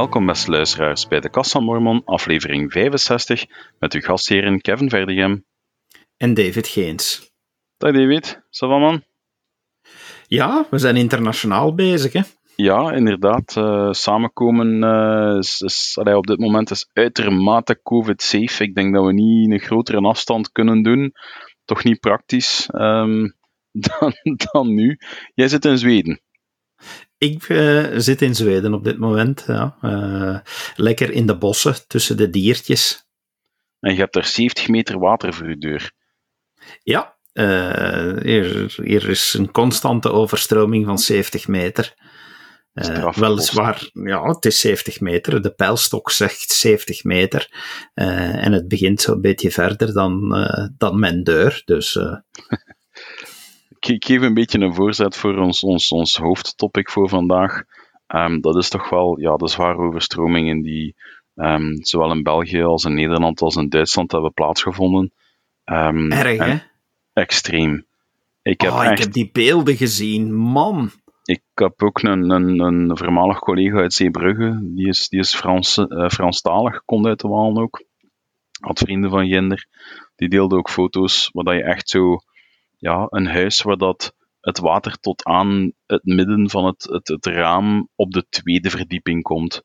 Welkom beste luisteraars bij de Kast van Mormon, aflevering 65, met uw gastheren Kevin Verdegem en David Geens. Dag David, ça va man? Ja, we zijn internationaal bezig hè? Ja, inderdaad. Uh, samenkomen uh, is, is allee, op dit moment is uitermate COVID-safe. Ik denk dat we niet een grotere afstand kunnen doen. Toch niet praktisch um, dan, dan nu. Jij zit in Zweden. Ik uh, zit in Zweden op dit moment. Ja. Uh, lekker in de bossen tussen de diertjes. En je hebt er 70 meter water voor je deur. Ja, uh, hier, hier, is een constante overstroming van 70 meter. weliswaar, ja, het is 70 meter. De pijlstok zegt 70 meter. en het begint zo'n beetje verder dan, dan mijn deur. Dus ik geef een beetje een voorzet voor ons, ons, ons hoofdtopic voor vandaag. Um, dat is toch wel ja, de zware overstromingen die um, zowel in België als in Nederland als in Duitsland hebben plaatsgevonden. Um, Erg, hè? Extreem. Ik heb, oh, echt, ik heb die beelden gezien, man. Ik heb ook een, een, een voormalig collega uit Zeebrugge, die is, die is Frans, uh, Franstalig, komt uit de Walen ook. Had vrienden van Ginder. Die deelde ook foto's waar je echt zo ja, een huis waar dat het water tot aan het midden van het, het, het raam op de tweede verdieping komt.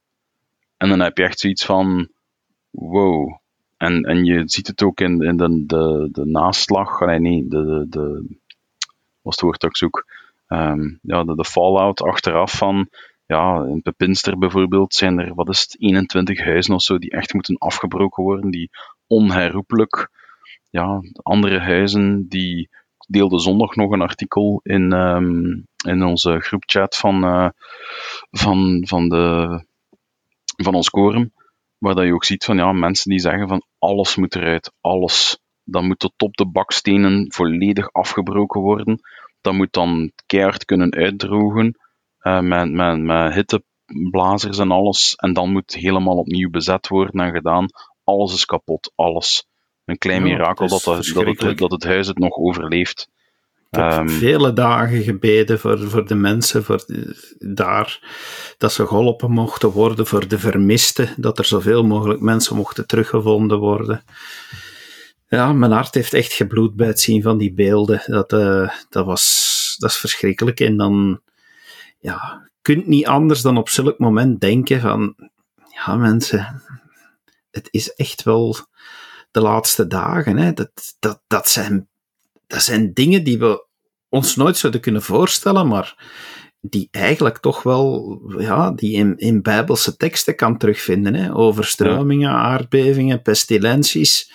En dan heb je echt zoiets van, wow. En, en je ziet het ook in, in de, de, de naslag, nee, nee, de, de, de wat het woord dat ik zoek, um, ja, de, de fallout achteraf van, ja, in Pepinster bijvoorbeeld zijn er, wat is het, 21 huizen of zo die echt moeten afgebroken worden, die onherroepelijk, ja, andere huizen die deelde zondag nog een artikel in, um, in onze groepchat van, uh, van, van, de, van ons quorum, waar dat je ook ziet van ja, mensen die zeggen van alles moet eruit, alles. Dan moet tot op de bakstenen volledig afgebroken worden. Dat moet dan keihard kunnen uitdrogen uh, met, met, met hitteblazers en alles. En dan moet helemaal opnieuw bezet worden en gedaan. Alles is kapot, alles een klein mirakel dat, dat, het, dat het huis het nog overleeft. Ik heb um, vele dagen gebeden voor, voor de mensen voor daar, dat ze geholpen mochten worden, voor de vermisten, dat er zoveel mogelijk mensen mochten teruggevonden worden. Ja, mijn hart heeft echt gebloed bij het zien van die beelden. Dat, uh, dat, was, dat is verschrikkelijk. En dan, ja, kunt niet anders dan op zulk moment denken van, ja mensen, het is echt wel de laatste dagen. Hè. Dat, dat, dat, zijn, dat zijn dingen die we ons nooit zouden kunnen voorstellen, maar die eigenlijk toch wel ja, die in, in bijbelse teksten kan terugvinden. Hè. Overstromingen, aardbevingen, pestilenties.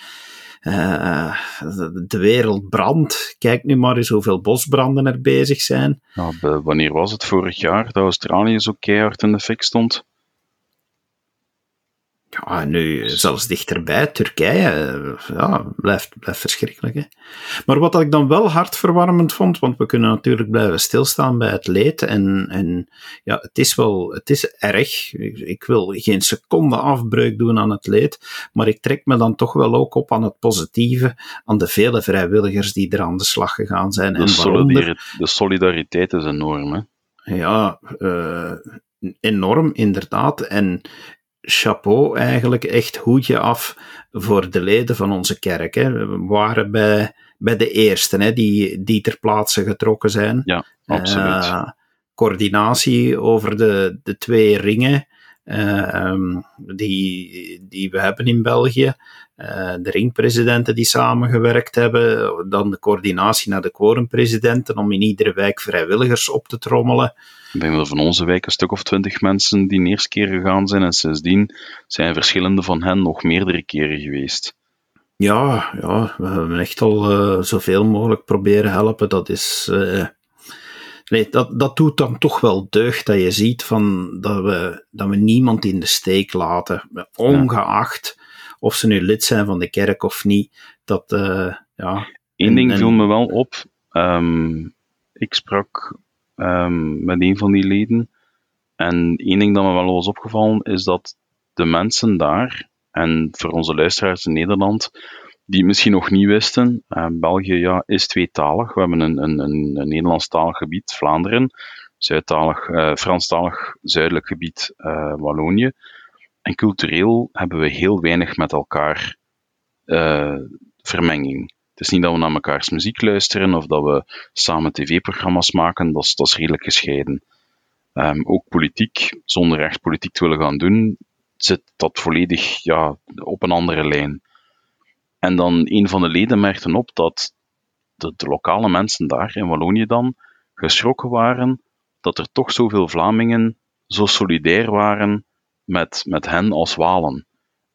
Uh, de wereld brandt. Kijk nu maar eens hoeveel bosbranden er bezig zijn. Ja, wanneer was het vorig jaar dat Australië zo keihard in de fik stond? Ja, nu zelfs dichterbij, Turkije, eh, ja, blijft, blijft verschrikkelijk. Hè? Maar wat ik dan wel hartverwarmend vond, want we kunnen natuurlijk blijven stilstaan bij het leed. En, en ja, het is wel, het is erg. Ik, wil geen seconde afbreuk doen aan het leed, maar ik trek me dan toch wel ook op aan het positieve, aan de vele vrijwilligers die er aan de slag gegaan zijn. De, en de solidariteit is enorm, hè? Ja, uh, enorm, inderdaad. En chapeau eigenlijk, echt hoedje af voor de leden van onze kerk. Hè. We waren bij, bij de eerste hè, die, die ter plaatse getrokken zijn. Ja, absoluut. Uh, coördinatie over de, de twee ringen uh, die, die we hebben in België. Uh, de ringpresidenten die samengewerkt hebben, dan de coördinatie naar de quorumpresidenten om in iedere wijk vrijwilligers op te trommelen. Ik denk dat van onze wijk een stuk of twintig mensen die eerste keer gegaan zijn en sindsdien zijn verschillende van hen nog meerdere keren geweest. Ja, ja we hebben echt al uh, zoveel mogelijk proberen helpen. Dat is... Uh, nee, dat, dat doet dan toch wel deugd dat je ziet van dat, we, dat we niemand in de steek laten. Ongeacht of ze nu lid zijn van de kerk of niet. Dat, uh, ja... Eén ding viel me wel op. Um, ik sprak um, met een van die leden. En één ding dat me wel was opgevallen is dat de mensen daar, en voor onze luisteraars in Nederland, die misschien nog niet wisten, uh, België ja, is tweetalig. We hebben een, een, een, een Nederlandstalig gebied, Vlaanderen. Zuidtalig, uh, Franstalig zuidelijk gebied Wallonië. En cultureel hebben we heel weinig met elkaar vermenging. Het is niet dat we naar mekaars muziek luisteren of dat we samen tv-programma's maken, dat is, dat is redelijk gescheiden. Um, ook politiek, zonder echt politiek te willen gaan doen, zit dat volledig ja, op een andere lijn. En dan een van de leden merkte op dat de, de lokale mensen daar in Wallonië dan geschrokken waren dat er toch zoveel Vlamingen zo solidair waren met, met hen als Walen.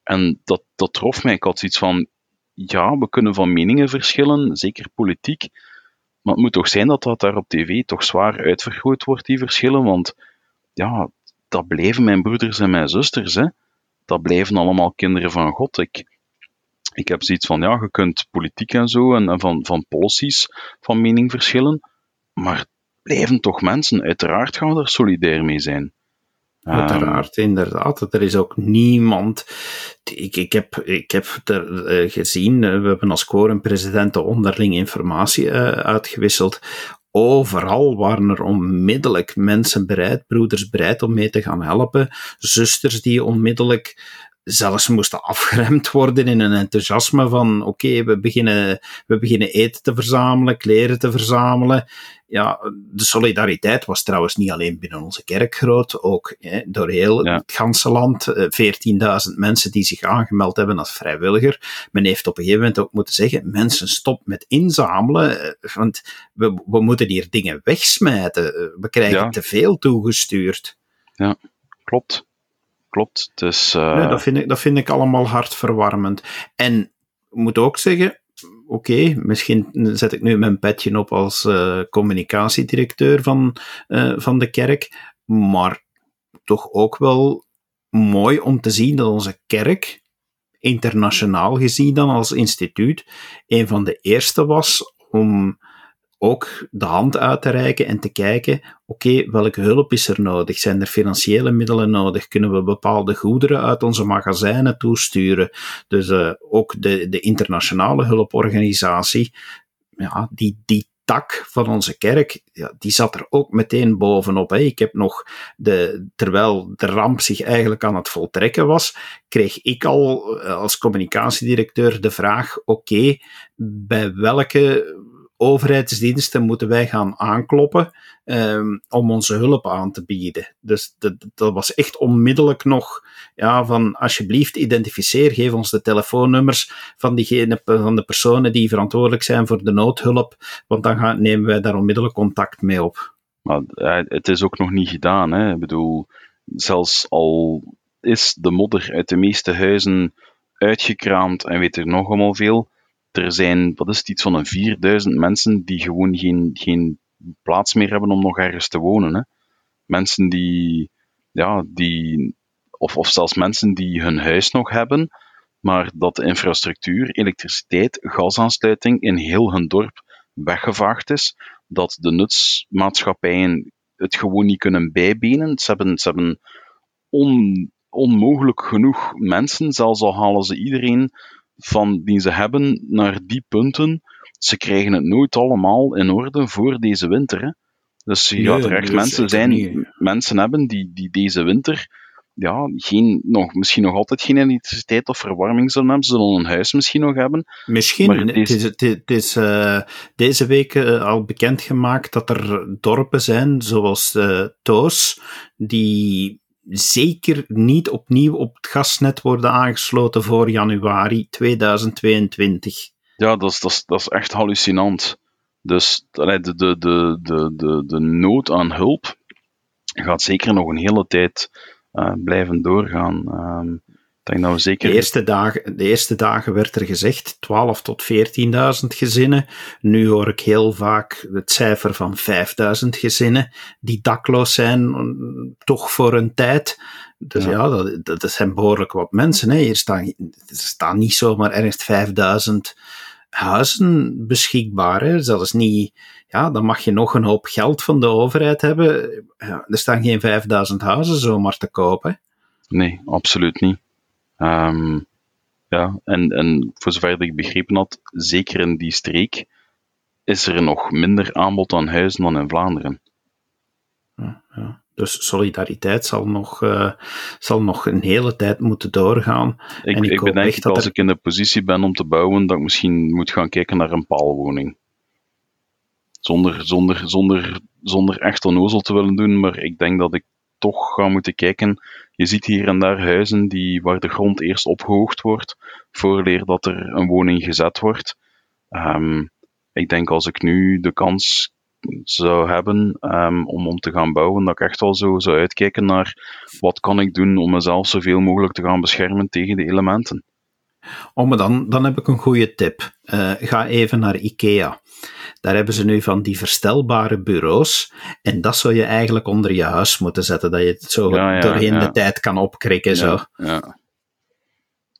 En dat, dat trof mij. Ik had zoiets van, ja, we kunnen van meningen verschillen, zeker politiek, maar het moet toch zijn dat dat daar op tv toch zwaar uitvergroot wordt, die verschillen, want ja, dat blijven mijn broeders en mijn zusters, hè. Dat blijven allemaal kinderen van God. Ik, ik heb zoiets van, ja, je kunt politiek en zo, en, en van, van policies van mening verschillen, maar blijven toch mensen. Uiteraard gaan we er solidair mee zijn. Uiteraard, inderdaad. Er is ook niemand. Ik, ik, heb, ik heb er uh, gezien, uh, we hebben als quorum-president onderling informatie uh, uitgewisseld. Overal waren er onmiddellijk mensen bereid, broeders bereid om mee te gaan helpen, zusters die onmiddellijk zelfs moesten afgeremd worden in een enthousiasme van oké, we, beginnen, we beginnen eten te verzamelen, kleren te verzamelen. Ja, de solidariteit was trouwens niet alleen binnen onze kerk groot, ook hè, door heel het ganse land. 14.000 eh, mensen die zich aangemeld hebben als vrijwilliger. Men heeft op een gegeven moment ook moeten zeggen, mensen stop met inzamelen, eh, want we, we moeten hier dingen wegsmijten. We krijgen te veel toegestuurd. Ja, klopt klopt. Dus, nee, dat, vind ik, dat vind ik allemaal hartverwarmend. En ik moet ook zeggen, oké, misschien zet ik nu mijn petje op als uh, communicatiedirecteur van, uh, van de kerk, maar toch ook wel mooi om te zien dat onze kerk, internationaal gezien dan als instituut, een van de eerste was om ook de hand uit te reiken en te kijken, oké, welke hulp is er nodig? Zijn er financiële middelen nodig? Kunnen we bepaalde goederen uit onze magazijnen toesturen? Dus uh, ook de, de internationale hulporganisatie, ja, die, die tak van onze kerk, ja, die zat er ook meteen bovenop. Hè. Ik heb nog, de, terwijl de ramp zich eigenlijk aan het voltrekken was, kreeg ik al eh, als communicatiedirecteur de vraag, oké, bij welke overheidsdiensten moeten wij gaan aankloppen um, om onze hulp aan te bieden. Dus dat, was echt onmiddellijk nog ja, van alsjeblieft identificeer, geef ons de telefoonnummers van, diegene, van de personen die verantwoordelijk zijn voor de noodhulp, want dan gaan, nemen wij daar onmiddellijk contact mee op. Maar het is ook nog niet gedaan. Hè? Ik bedoel, zelfs al is de modder uit de meeste huizen uitgekraamd en weet er nog allemaal veel, er zijn, wat is het, iets van een 4000 mensen die gewoon geen, geen plaats meer hebben om nog ergens te wonen. Hè. Mensen die, ja, die, of, of zelfs mensen die hun huis nog hebben, maar dat de infrastructuur, elektriciteit, gasaansluiting in heel hun dorp weggevaagd is, dat de nutsmaatschappijen het gewoon niet kunnen bijbenen. Ze hebben, ze hebben on, onmogelijk genoeg mensen, zelfs al halen ze iedereen van die ze hebben naar die punten, ze krijgen het nooit allemaal in orde voor deze winter. Hè. Dus je gaat er echt mensen zijn, mensen hebben die, die deze winter ja, geen, nog, misschien nog altijd geen elektriciteit of verwarming zullen hebben. Ze zullen een huis misschien nog hebben. Misschien. Maar het is, het is uh, deze week uh, al bekendgemaakt dat er dorpen zijn, zoals uh, Toos, die zeker niet opnieuw op het gasnet worden aangesloten voor januari 2022. Ja, dat is, dat is, echt hallucinant. Dus de, de, de, de, de, de nood aan hulp gaat zeker nog een hele tijd uh, blijven doorgaan. Uh, denk dat we zeker... de, eerste dagen, de eerste dagen werd er gezegd 12 tot 14.000 gezinnen. Nu hoor ik heel vaak het cijfer van 5.000 gezinnen die dakloos zijn, toch voor een tijd. Dus ja, ja dat, dat, zijn behoorlijk wat mensen. Hè. Hier staan, er staan niet zomaar ergens 5000 huizen beschikbaar. Hè. Zelfs niet, ja, dan mag je nog een hoop geld van de overheid hebben. Ja, er staan geen 5000 huizen zomaar te kopen. Nee, absoluut niet. Um, ja, en, en voor zover ik begrepen had, zeker in die streek, is er nog minder aanbod aan huizen dan in Vlaanderen. ja, ja. Dus solidariteit zal nog, uh, zal nog een hele tijd moeten doorgaan. Ik, en ik, ik bedenk dat als er... ik in de positie ben om te bouwen, dat ik misschien moet gaan kijken naar een paalwoning. Zonder, zonder, zonder, zonder echt onnozel te willen doen, maar ik denk dat ik toch ga moeten kijken. Je ziet hier en daar huizen die, waar de grond eerst opgehoogd wordt, voorleer dat er een woning gezet wordt. Um, ik denk als ik nu de kans zou hebben um, om, om te gaan bouwen, dat ik echt wel zo zou uitkijken naar wat kan ik doen om mezelf zoveel mogelijk te gaan beschermen tegen de elementen. Oh, maar dan, dan heb ik een goede tip. Uh, ga even naar IKEA. Daar hebben ze nu van die verstelbare bureaus. En dat zou je eigenlijk onder je huis moeten zetten, dat je het zo ja, ja, doorheen ja. de tijd kan opkrikken. Zo. Ja.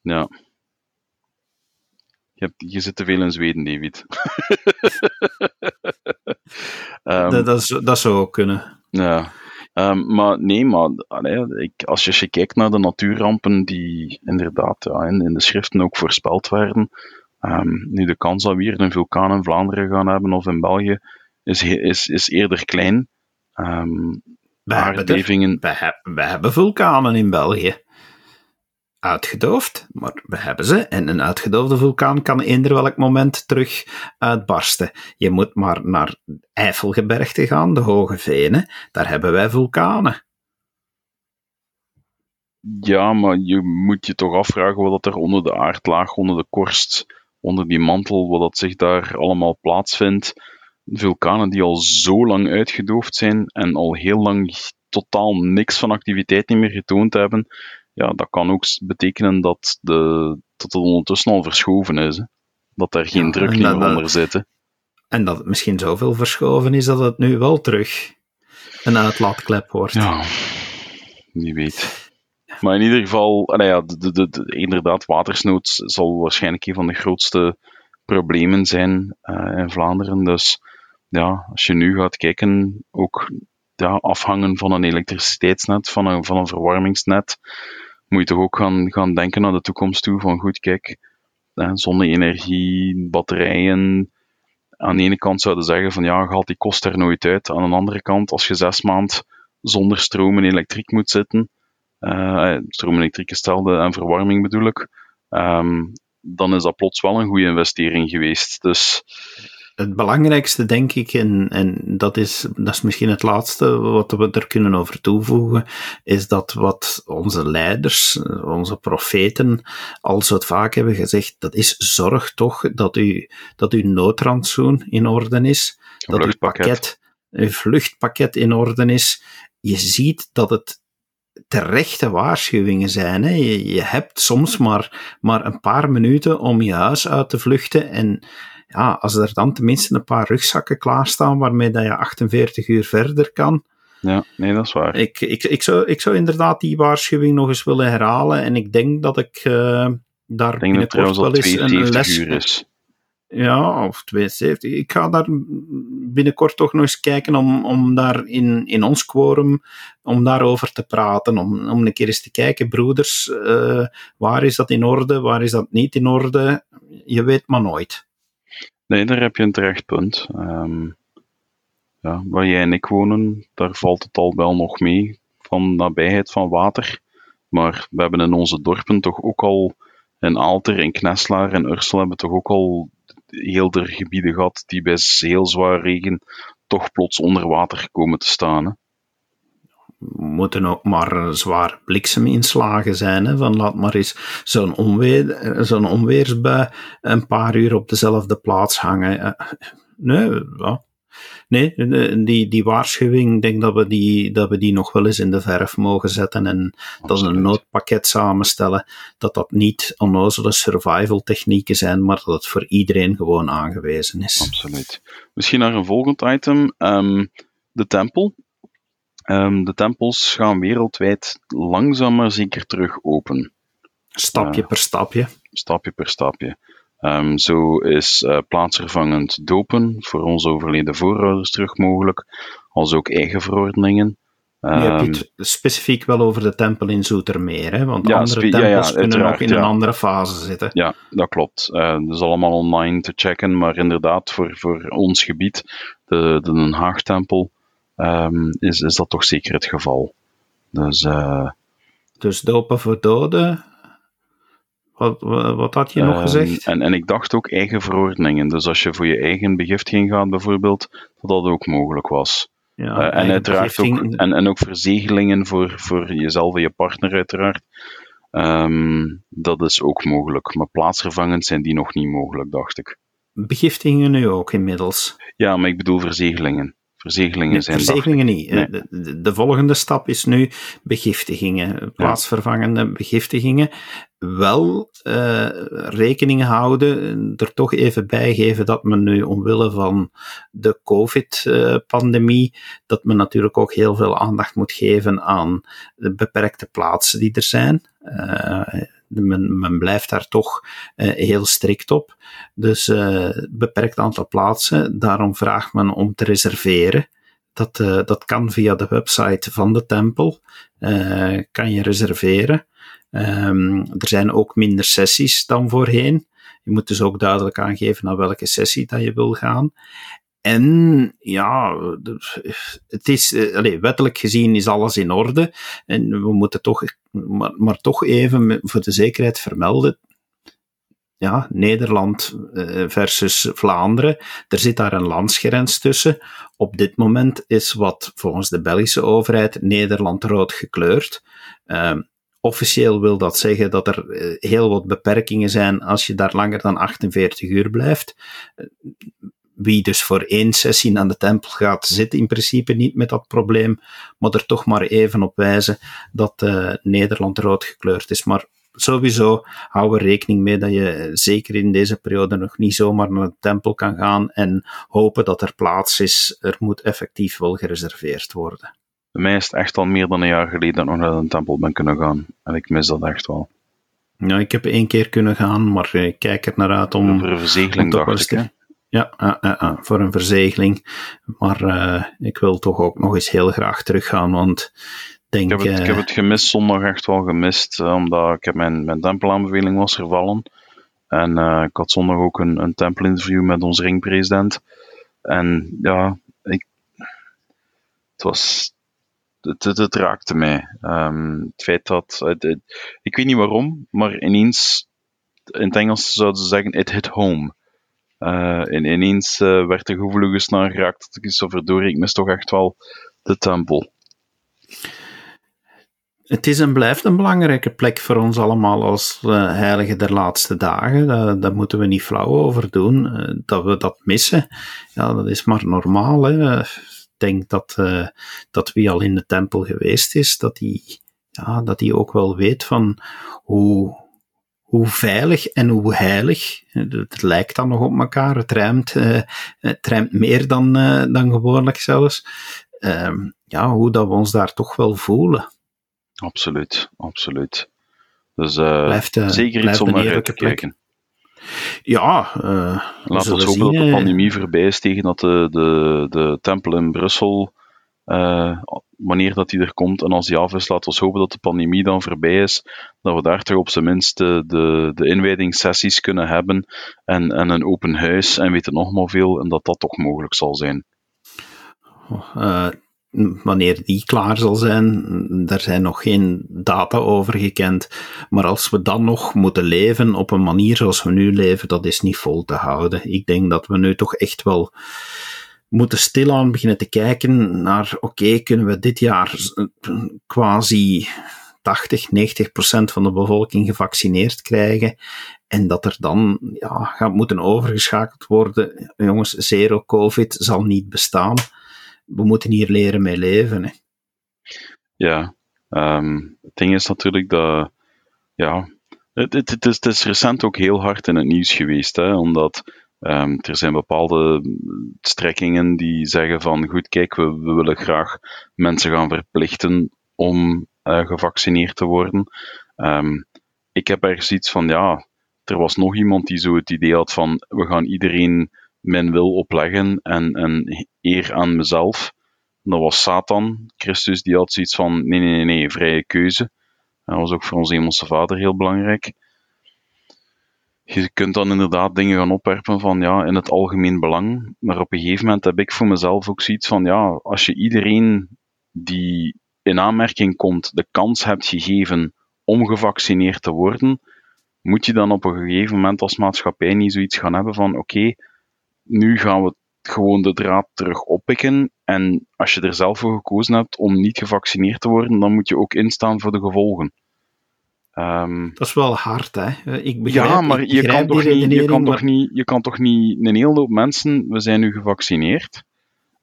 ja. Je, hebt, je zit te veel in Zweden, David. um, dat, dat, dat, zou ook kunnen. Ja. Um, maar nee, maar allee, ik, als je, als je kijkt naar de natuurrampen die inderdaad ja, in, in de schriften ook voorspeld werden, um, nu de kans dat we hier een vulkaan in Vlaanderen gaan hebben of in België is, is, is eerder klein. Um, we, aardbevingen... hebben we hebben vulkanen in België uitgedoofd, maar we hebben ze. En een uitgedoofde vulkaan kan eender welk moment terug uitbarsten. Je moet maar naar Eifelgebergte gaan, de Hoge Venen. Daar hebben wij vulkanen. Ja, maar je moet je toch afvragen wat er onder de aardlaag, onder de korst, onder die mantel, wat dat zich daar allemaal plaatsvindt. Vulkanen die al zo lang uitgedoofd zijn en al heel lang totaal niks van activiteit niet meer getoond hebben ja, dat kan ook betekenen dat, de, dat het ondertussen al verschoven is. Hè? Dat er geen druk meer onder zit. En dat het misschien zoveel verschoven is dat het nu wel terug een uitlaatklep wordt. Ja, wie weet. Maar in ieder geval, nou ja, de, de, de, inderdaad, watersnood zal waarschijnlijk een van de grootste problemen zijn uh, in Vlaanderen. Dus ja, als je nu gaat kijken, ook ja, afhangen van een elektriciteitsnet, van een, van een verwarmingsnet, moet je toch ook gaan, gaan denken naar de toekomst toe. Van goed, kijk, zonne-energie, batterijen. Aan de ene kant zouden zeggen van ja, haalt die kost er nooit uit. Aan de andere kant, als je zes maand zonder stroom en elektriek moet zitten, uh, stroom en elektriek stelde en verwarming bedoel ik, um, dan is dat plots wel een goede investering geweest. Dus het belangrijkste, denk ik, en, en dat, is, dat is misschien het laatste wat we er kunnen over toevoegen, is dat wat onze leiders, onze profeten, al zo vaak hebben gezegd, dat is zorg toch dat, u, dat uw noodrantsoen in orde is, dat uw pakket, uw vluchtpakket in orde is. Je ziet dat het terechte waarschuwingen zijn. Hè. Je, je hebt soms maar, maar een paar minuten om je huis uit te vluchten en ja, als er dan tenminste een paar rugzakken klaarstaan waarmee dat je 48 uur verder kan. Ja, nee, dat is waar. Ik, ik, ik, zou, ik zou inderdaad die waarschuwing nog eens willen herhalen en ik denk dat ik uh, daar ik denk binnenkort wel eens een les... Uur is. Ja, of 72. Ik ga daar binnenkort toch nog eens kijken om, om daar in, in ons quorum, om daarover te praten, om, om een keer eens te kijken, broeders, uh, waar is dat in orde, waar is dat niet in orde? Je weet maar nooit. Nee, daar heb je een terecht punt. Um, ja, waar jij en ik wonen, daar valt het al wel nog mee van nabijheid van water. Maar we hebben in onze dorpen toch ook al, in Alter, in Kneslaar en Ursel hebben toch ook al heel de gebieden gehad die bij heel zwaar regen toch plots onder water komen te staan. Hè moeten ook maar zwaar blikseminslagen zijn. Hè? Van laat maar eens zo'n onweer, zo'n onweersbui een paar uur op dezelfde plaats hangen. Nee, ja. Nee, die, die waarschuwing, ik denk dat we die, dat we die nog wel eens in de verf mogen zetten en dat een noodpakket samenstellen, dat dat niet onnozele survival technieken zijn, maar dat het voor iedereen gewoon aangewezen is. Absoluut. Misschien naar een volgend item. Um, de tempel. Um, de tempels gaan wereldwijd langzaam maar zeker terug open. Stapje uh, per stapje. Stapje per stapje. Um, zo is uh, plaatsvervangend dopen voor onze overleden voorouders terug mogelijk, als ook eigen verordeningen. Um, je hebt het ehm, specifiek wel over de tempel in Zoetermeer, hè? want ja, andere tempels ja, ja, kunnen nog in een andere fase zitten. Ja, dat klopt. Uh, dat is allemaal online te checken, maar inderdaad, voor, voor ons gebied, de, de Den Haag-tempel, ehm, is, is dat toch zeker het geval. Dus, uh, dus dopen voor doden, wat, wat, had je nog ehm, gezegd? En, en ik dacht ook eigen verordeningen. Dus als je voor je eigen begiftiging gaat, bijvoorbeeld, dat dat ook mogelijk was. Ja, uh, en uiteraard ook, en, en ook verzegelingen voor, voor jezelf en je partner, uiteraard. Um, dat is ook mogelijk. Maar plaatsvervangend zijn die nog niet mogelijk, dacht ik. Begiftigingen nu ook inmiddels? Ja, maar ik bedoel verzegelingen. Verzegelingen zijn Verzegelingen niet. De, de, volgende stap is nu begiftigingen, plaatsvervangende begiftigingen. Wel uh, rekening houden, er toch even bijgeven dat men nu omwille van de COVID-pandemie, dat men natuurlijk ook heel veel aandacht moet geven aan de beperkte plaatsen die er zijn. Uh, men, men, blijft daar toch uh, heel strikt op. Dus uh, beperkt aantal plaatsen. Daarom vraagt men om te reserveren. Dat, uh, dat kan via de website van de tempel. kan je reserveren. Um, er zijn ook minder sessies dan voorheen. Je moet dus ook duidelijk aangeven naar welke sessie dat je wil gaan. En ja, het is, eh, allez, wettelijk gezien is alles in orde. En we moeten toch, maar, toch even voor de zekerheid vermelden. Ja, Nederland eh, versus Vlaanderen. Er zit daar een landsgrens tussen. Op dit moment is wat volgens de Belgische overheid Nederland rood gekleurd. Uh, officieel wil dat zeggen dat er eh, heel wat beperkingen zijn als je daar langer dan 48 uur blijft wie dus voor één sessie naar de tempel gaat, zit in principe niet met dat probleem, maar er toch maar even op wijzen dat uh, Nederland rood gekleurd is. Maar sowieso houden we rekening mee dat je zeker in deze periode nog niet zomaar naar de tempel kan gaan en hopen dat er plaats is. Er moet effectief wel gereserveerd worden. Bij mij is het echt al meer dan een jaar geleden dat ik nog naar de tempel ben kunnen gaan. En ik mis dat echt wel. Nou, ik heb één keer kunnen gaan, maar ik kijk er naar uit om... Voor een verzegeling, dacht ik, ja, uh, uh, voor een verzegeling. Maar uh, ik wil toch ook nog eens heel graag teruggaan, want denk... Ik heb het, ik heb het gemist, zondag echt wel gemist, omdat ik heb mijn, mijn tempelaanbeveling was vervallen. En ik had zondag ook een, een tempelinterview met onze ringpresident. En ja, ik, het was... Het, het, het raakte mij. Um, het feit dat... Het, ik weet niet waarom, maar ineens... In het Engels zouden ze zeggen, it hit home uh, en ineens uh, werd de gevoelige snaar geraakt dat ik zo verdorie, ik mis toch echt wel de tempel. Het is en blijft een belangrijke plek voor ons allemaal als uh, heilige der laatste dagen. Daar, moeten we niet flauw over doen. dat we dat missen, ja, dat is maar normaal. Hè. Ik denk dat, dat wie al in de tempel geweest is, dat hij ja, dat ook wel weet van hoe, hoe veilig en hoe heilig. Het lijkt dan nog op elkaar. Het ruimt, uh, het ruimt meer dan, uh, dan gewoonlijk zelfs. Uh, ja, hoe dat we ons daar toch wel voelen. Absoluut, absoluut. Dus uh, blijft, zeker iets om naar uit te kijken. Ja, laten we hopen dat de pandemie voorbij is tegen dat de, de, de tempel in Brussel wanneer dat die er komt en als die af is, laten we hopen dat de pandemie dan voorbij is, dat we daar toch op zijn minst de, de, inwijdingssessies kunnen hebben en, en een open huis en weet het nog maar veel en dat dat toch mogelijk zal zijn. Uh, wanneer die klaar zal zijn, daar zijn nog geen data over gekend. Maar als we dan nog moeten leven op een manier zoals we nu leven, dat is niet vol te houden. Ik denk dat we nu toch echt wel moeten stilaan beginnen te kijken naar, oké, kunnen we dit jaar quasi 80, 90 procent van de bevolking gevaccineerd krijgen en dat er dan ja, gaat moeten overgeschakeld worden. Jongens, zero COVID zal niet bestaan. We moeten hier leren mee leven. Hè. Ja, um, het ding is natuurlijk dat, ja, het, het, het, is, het is recent ook heel hard in het nieuws geweest, hè, omdat Um, er zijn bepaalde strekkingen die zeggen van goed, kijk, we, we willen graag mensen gaan verplichten om uh, gevaccineerd te worden. Um, ik heb ergens iets van, ja, er was nog iemand die zo het idee had van we gaan iedereen mijn wil opleggen en, en eer aan mezelf. Dat was Satan, Christus, die had zoiets van nee, nee, nee, nee vrije keuze. Dat was ook voor onze hemelse vader heel belangrijk. Je kunt dan inderdaad dingen gaan opwerpen van ja, in het algemeen belang. Maar op een gegeven moment heb ik voor mezelf ook zoiets van ja, als je iedereen die in aanmerking komt de kans hebt gegeven om gevaccineerd te worden, moet je dan op een gegeven moment als maatschappij niet zoiets gaan hebben van oké, nu gaan we gewoon de draad terug oppikken en als je er zelf voor gekozen hebt om niet gevaccineerd te worden, dan moet je ook instaan voor de gevolgen. Um, dat is wel hard, hè? Ik begrijp, ja, maar je, kan toch niet, je, kan toch niet, je kan toch niet een hele hoop mensen, we zijn nu gevaccineerd.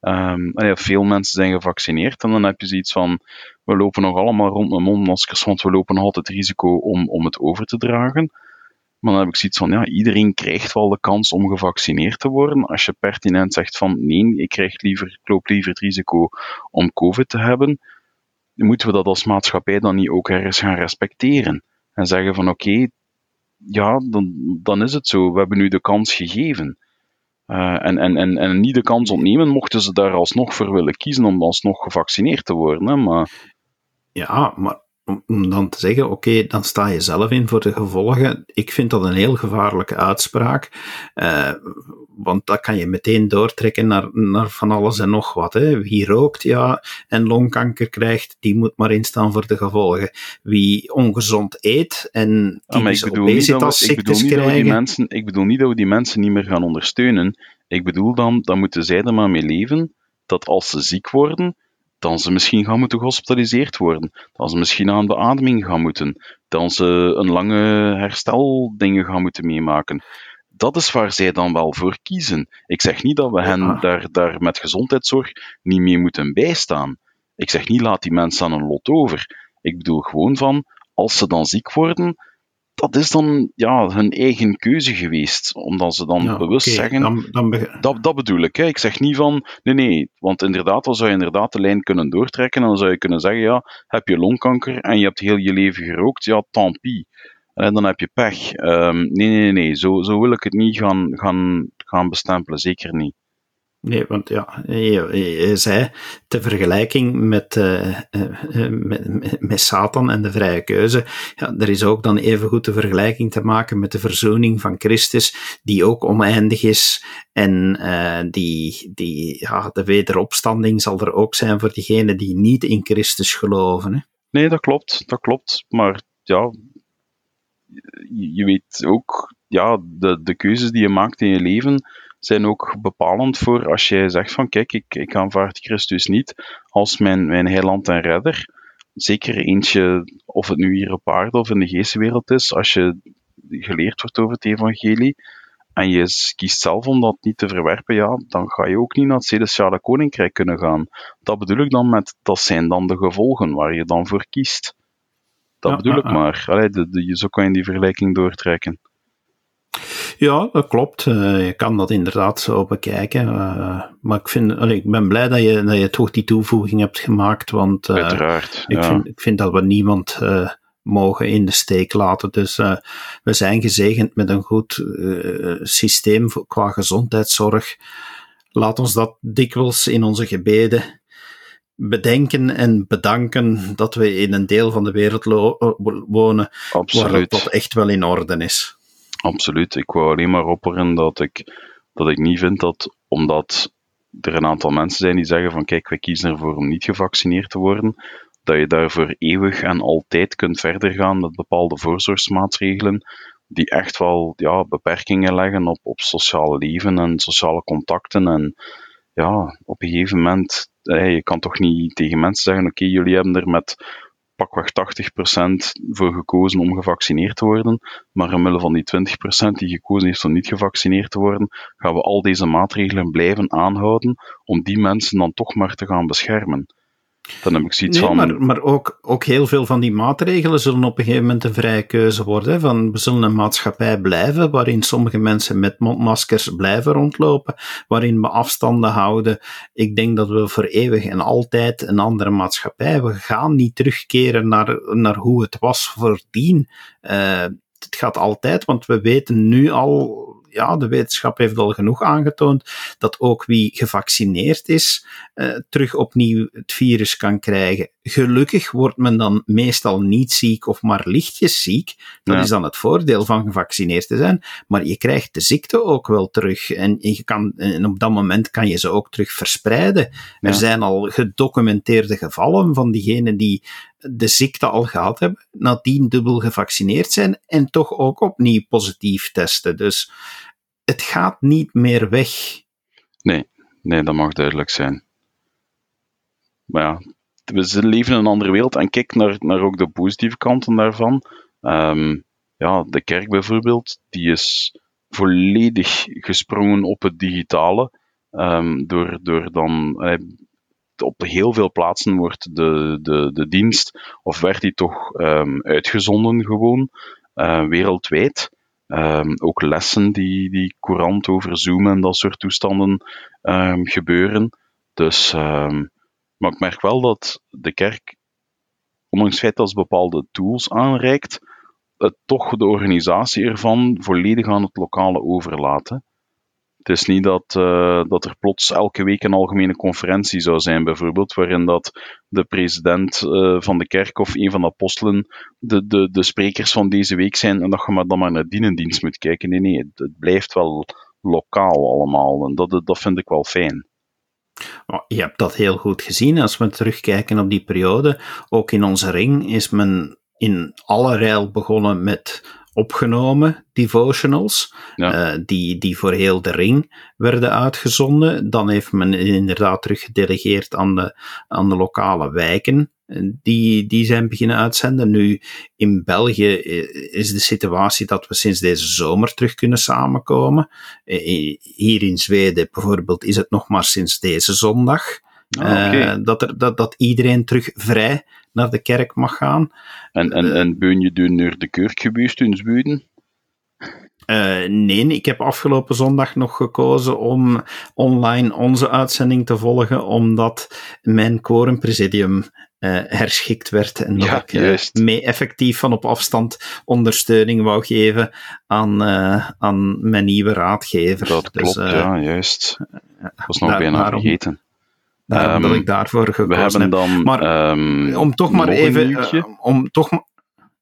Um, ja, veel mensen zijn gevaccineerd en dan heb je zoiets van, we lopen nog allemaal rond met mondmaskers, want we lopen nog altijd risico om, om het over te dragen. Maar dan heb ik zoiets van, ja, iedereen krijgt wel de kans om gevaccineerd te worden. Als je pertinent zegt van, nee, ik, krijg liever, ik loop liever het risico om COVID te hebben, moeten we dat als maatschappij dan niet ook ergens gaan respecteren? En zeggen van, oké, ja, dan, dan is het zo. We hebben nu de kans gegeven. Uh, en, en, en, en niet de kans ontnemen, mochten ze daar alsnog voor willen kiezen om alsnog gevaccineerd te worden. Maar... Ja, maar om dan te zeggen, oké, dan sta je zelf in voor de gevolgen. Ik vind dat een heel gevaarlijke uitspraak, uh, want dat kan je meteen doortrekken naar, naar van alles en nog wat. Hè. Wie rookt, ja, en longkanker krijgt, die moet maar instaan voor de gevolgen. Wie ongezond eet en die ja, dus obesitasziektes krijgen... Mensen, ik bedoel niet dat we die mensen niet meer gaan ondersteunen. Ik bedoel dan, dan moeten zij er maar mee leven, dat als ze ziek worden, dan ze misschien gaan moeten gehospitaliseerd worden, dan ze misschien aan beademing gaan moeten, dan ze een lange hersteldingen gaan moeten meemaken. Dat is waar zij dan wel voor kiezen. Ik zeg niet dat we hen daar, daar met gezondheidszorg niet mee moeten bijstaan. Ik zeg niet laat die mensen aan een lot over. Ik bedoel gewoon van, als ze dan ziek worden, dat is dan ja, hun eigen keuze geweest. Omdat ze dan bewust zeggen. Dan, dan dat, dat bedoel ik. Hè. Ik zeg niet van. Nee, nee. Want inderdaad, dan zou je inderdaad de lijn kunnen doortrekken. En dan zou je kunnen zeggen: ja, heb je longkanker en je hebt heel je leven gerookt. Ja, tant pis. En dan heb je pech. Um, nee, nee, nee. Zo, zo wil ik het niet gaan, gaan, gaan bestempelen. Zeker niet. Nee, want ja, je, zei, de vergelijking met, uh, met, met, Satan en de vrije keuze, ja, er is ook dan even goed de vergelijking te maken met de verzoening van Christus, die ook oneindig is en die, die, ja, de wederopstanding zal er ook zijn voor diegenen die niet in Christus geloven. Hè? Nee, dat klopt, dat klopt, maar ja, je weet ook, ja, de, de keuzes die je maakt in je leven, zijn ook bepalend voor als jij zegt van kijk, ik, ik aanvaard Christus niet als mijn, mijn heiland en redder. Zeker eentje, of het nu hier op aarde of in de geestwereld is, als je geleerd wordt over het evangelie en je kiest zelf om dat niet te verwerpen, ja, dan ga je ook niet naar het Celestiale Koninkrijk kunnen gaan. Dat bedoel ik dan met, dat zijn dan de gevolgen waar je dan voor kiest. Dat bedoel ik maar. Allee, de, de, zo kan je die vergelijking doortrekken. Ja, dat klopt. Uh, je kan dat inderdaad zo bekijken. Uh, maar ik, vind, allee, ik ben blij dat je, dat je toch die toevoeging hebt gemaakt. Want uh, Uiteraard, ik, vind, ik vind dat we niemand mogen in de steek laten. Dus we zijn gezegend met een goed systeem qua gezondheidszorg. Laat ons dat dikwijls in onze gebeden bedenken en bedanken dat we in een deel van de wereld wonen Absoluut. waar dat echt wel in orde is. Absoluut. Ik wou alleen maar opperen dat ik, dat ik niet vind dat omdat er een aantal mensen zijn die zeggen van kijk, wij kiezen ervoor om niet gevaccineerd te worden, dat je daarvoor eeuwig en altijd kunt verder gaan met bepaalde voorzorgsmaatregelen die echt wel ja, beperkingen leggen op, op sociale leven en sociale contacten. En ja, op een gegeven moment, je kan toch niet tegen mensen zeggen, oké, jullie hebben er met pakweg 80% voor gekozen om gevaccineerd te worden, maar omwille van die 20% die gekozen heeft om niet gevaccineerd te worden, gaan we al deze maatregelen blijven aanhouden om die mensen dan toch maar te gaan beschermen. Dan heb ik zoiets nee, van... Maar, maar ook, ook heel veel van die maatregelen zullen op een gegeven moment een vrije keuze worden. Van, we zullen een maatschappij blijven waarin sommige mensen met mondmaskers blijven rondlopen, waarin we afstanden houden. Ik denk dat we voor eeuwig en altijd een andere maatschappij, we gaan niet terugkeren naar, naar hoe het was voordien. Uh, het gaat altijd, want we weten nu al ja, de wetenschap heeft al genoeg aangetoond dat ook wie gevaccineerd is, uh, terug opnieuw het virus kan krijgen. Gelukkig wordt men dan meestal niet ziek of maar lichtjes ziek. Dat is dan het voordeel van gevaccineerd te zijn. Maar je krijgt de ziekte ook wel terug. En, je kan, en op dat moment kan je ze ook terug verspreiden. Er zijn al gedocumenteerde gevallen van diegenen die de ziekte al gehad hebben, nadien dubbel gevaccineerd zijn en toch ook opnieuw positief testen. Dus het gaat niet meer weg. Nee, nee, dat mag duidelijk zijn. Maar ja, we leven in een andere wereld en kijk naar, naar ook de positieve kanten daarvan. Ehm, ja, de kerk bijvoorbeeld, die is volledig gesprongen op het digitale. Um, door, door dan eh, op heel veel plaatsen wordt de, de, de dienst, of werd die toch um, uitgezonden gewoon, uh, wereldwijd. Um, ook lessen die, die courant over Zoom en dat soort toestanden um, gebeuren. Dus, maar ik merk wel dat de kerk, ondanks het feit dat ze bepaalde tools aanreikt, het toch de organisatie ervan volledig aan het lokale overlaten. Het is niet dat, uh, dat er plots elke week een algemene conferentie zou zijn, bijvoorbeeld, waarin dat de president uh, van de kerk of een van de apostelen de, de, de sprekers van deze week zijn en dat je maar dan maar naar dienendienst moet kijken. Nee, nee, het, het blijft wel lokaal allemaal en dat, dat vind ik wel fijn. Oh, je hebt dat heel goed gezien als we terugkijken op die periode. Ook in onze ring is men in alle rijl begonnen met opgenomen, devotionals, ja. uh, die, die voor heel de ring werden uitgezonden. Dan heeft men inderdaad teruggedelegeerd aan de, aan de lokale wijken. Die, die zijn beginnen uitzenden. Nu, in België eh, is de situatie dat we sinds deze zomer terug kunnen samenkomen. Eh, hier in Zweden bijvoorbeeld is het nog maar sinds deze zondag. Ah, okay. uh, dat, er, dat, dat iedereen terug vrij naar de kerk mag gaan. En, en, en ben je toen naar de kerk geweest in Zweden? Uh, nee, ik heb afgelopen zondag nog gekozen om online onze uitzending te volgen, omdat mijn quorumpresidium uh, herschikt werd en dat ja, ik uh, mee effectief van op afstand ondersteuning wou geven aan, aan mijn nieuwe raadgever. Dat dus, klopt, ja, juist. Dat was nog bijna daarom, vergeten. Daarom um, dat ik daarvoor gekozen dan, Maar um, om toch maar even... Uh, om toch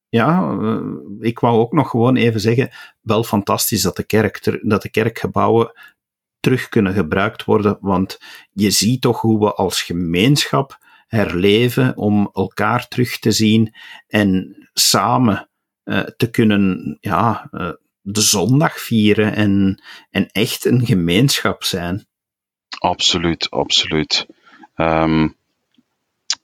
ja, uh, ik wou ook nog gewoon even zeggen, wel fantastisch dat de, kerk, dat de kerkgebouwen terug kunnen gebruikt worden, want je ziet toch hoe we als gemeenschap herleven om elkaar terug te zien en samen uh, te kunnen ja, uh, de zondag vieren en, en echt een gemeenschap zijn. Absoluut, absoluut. Um,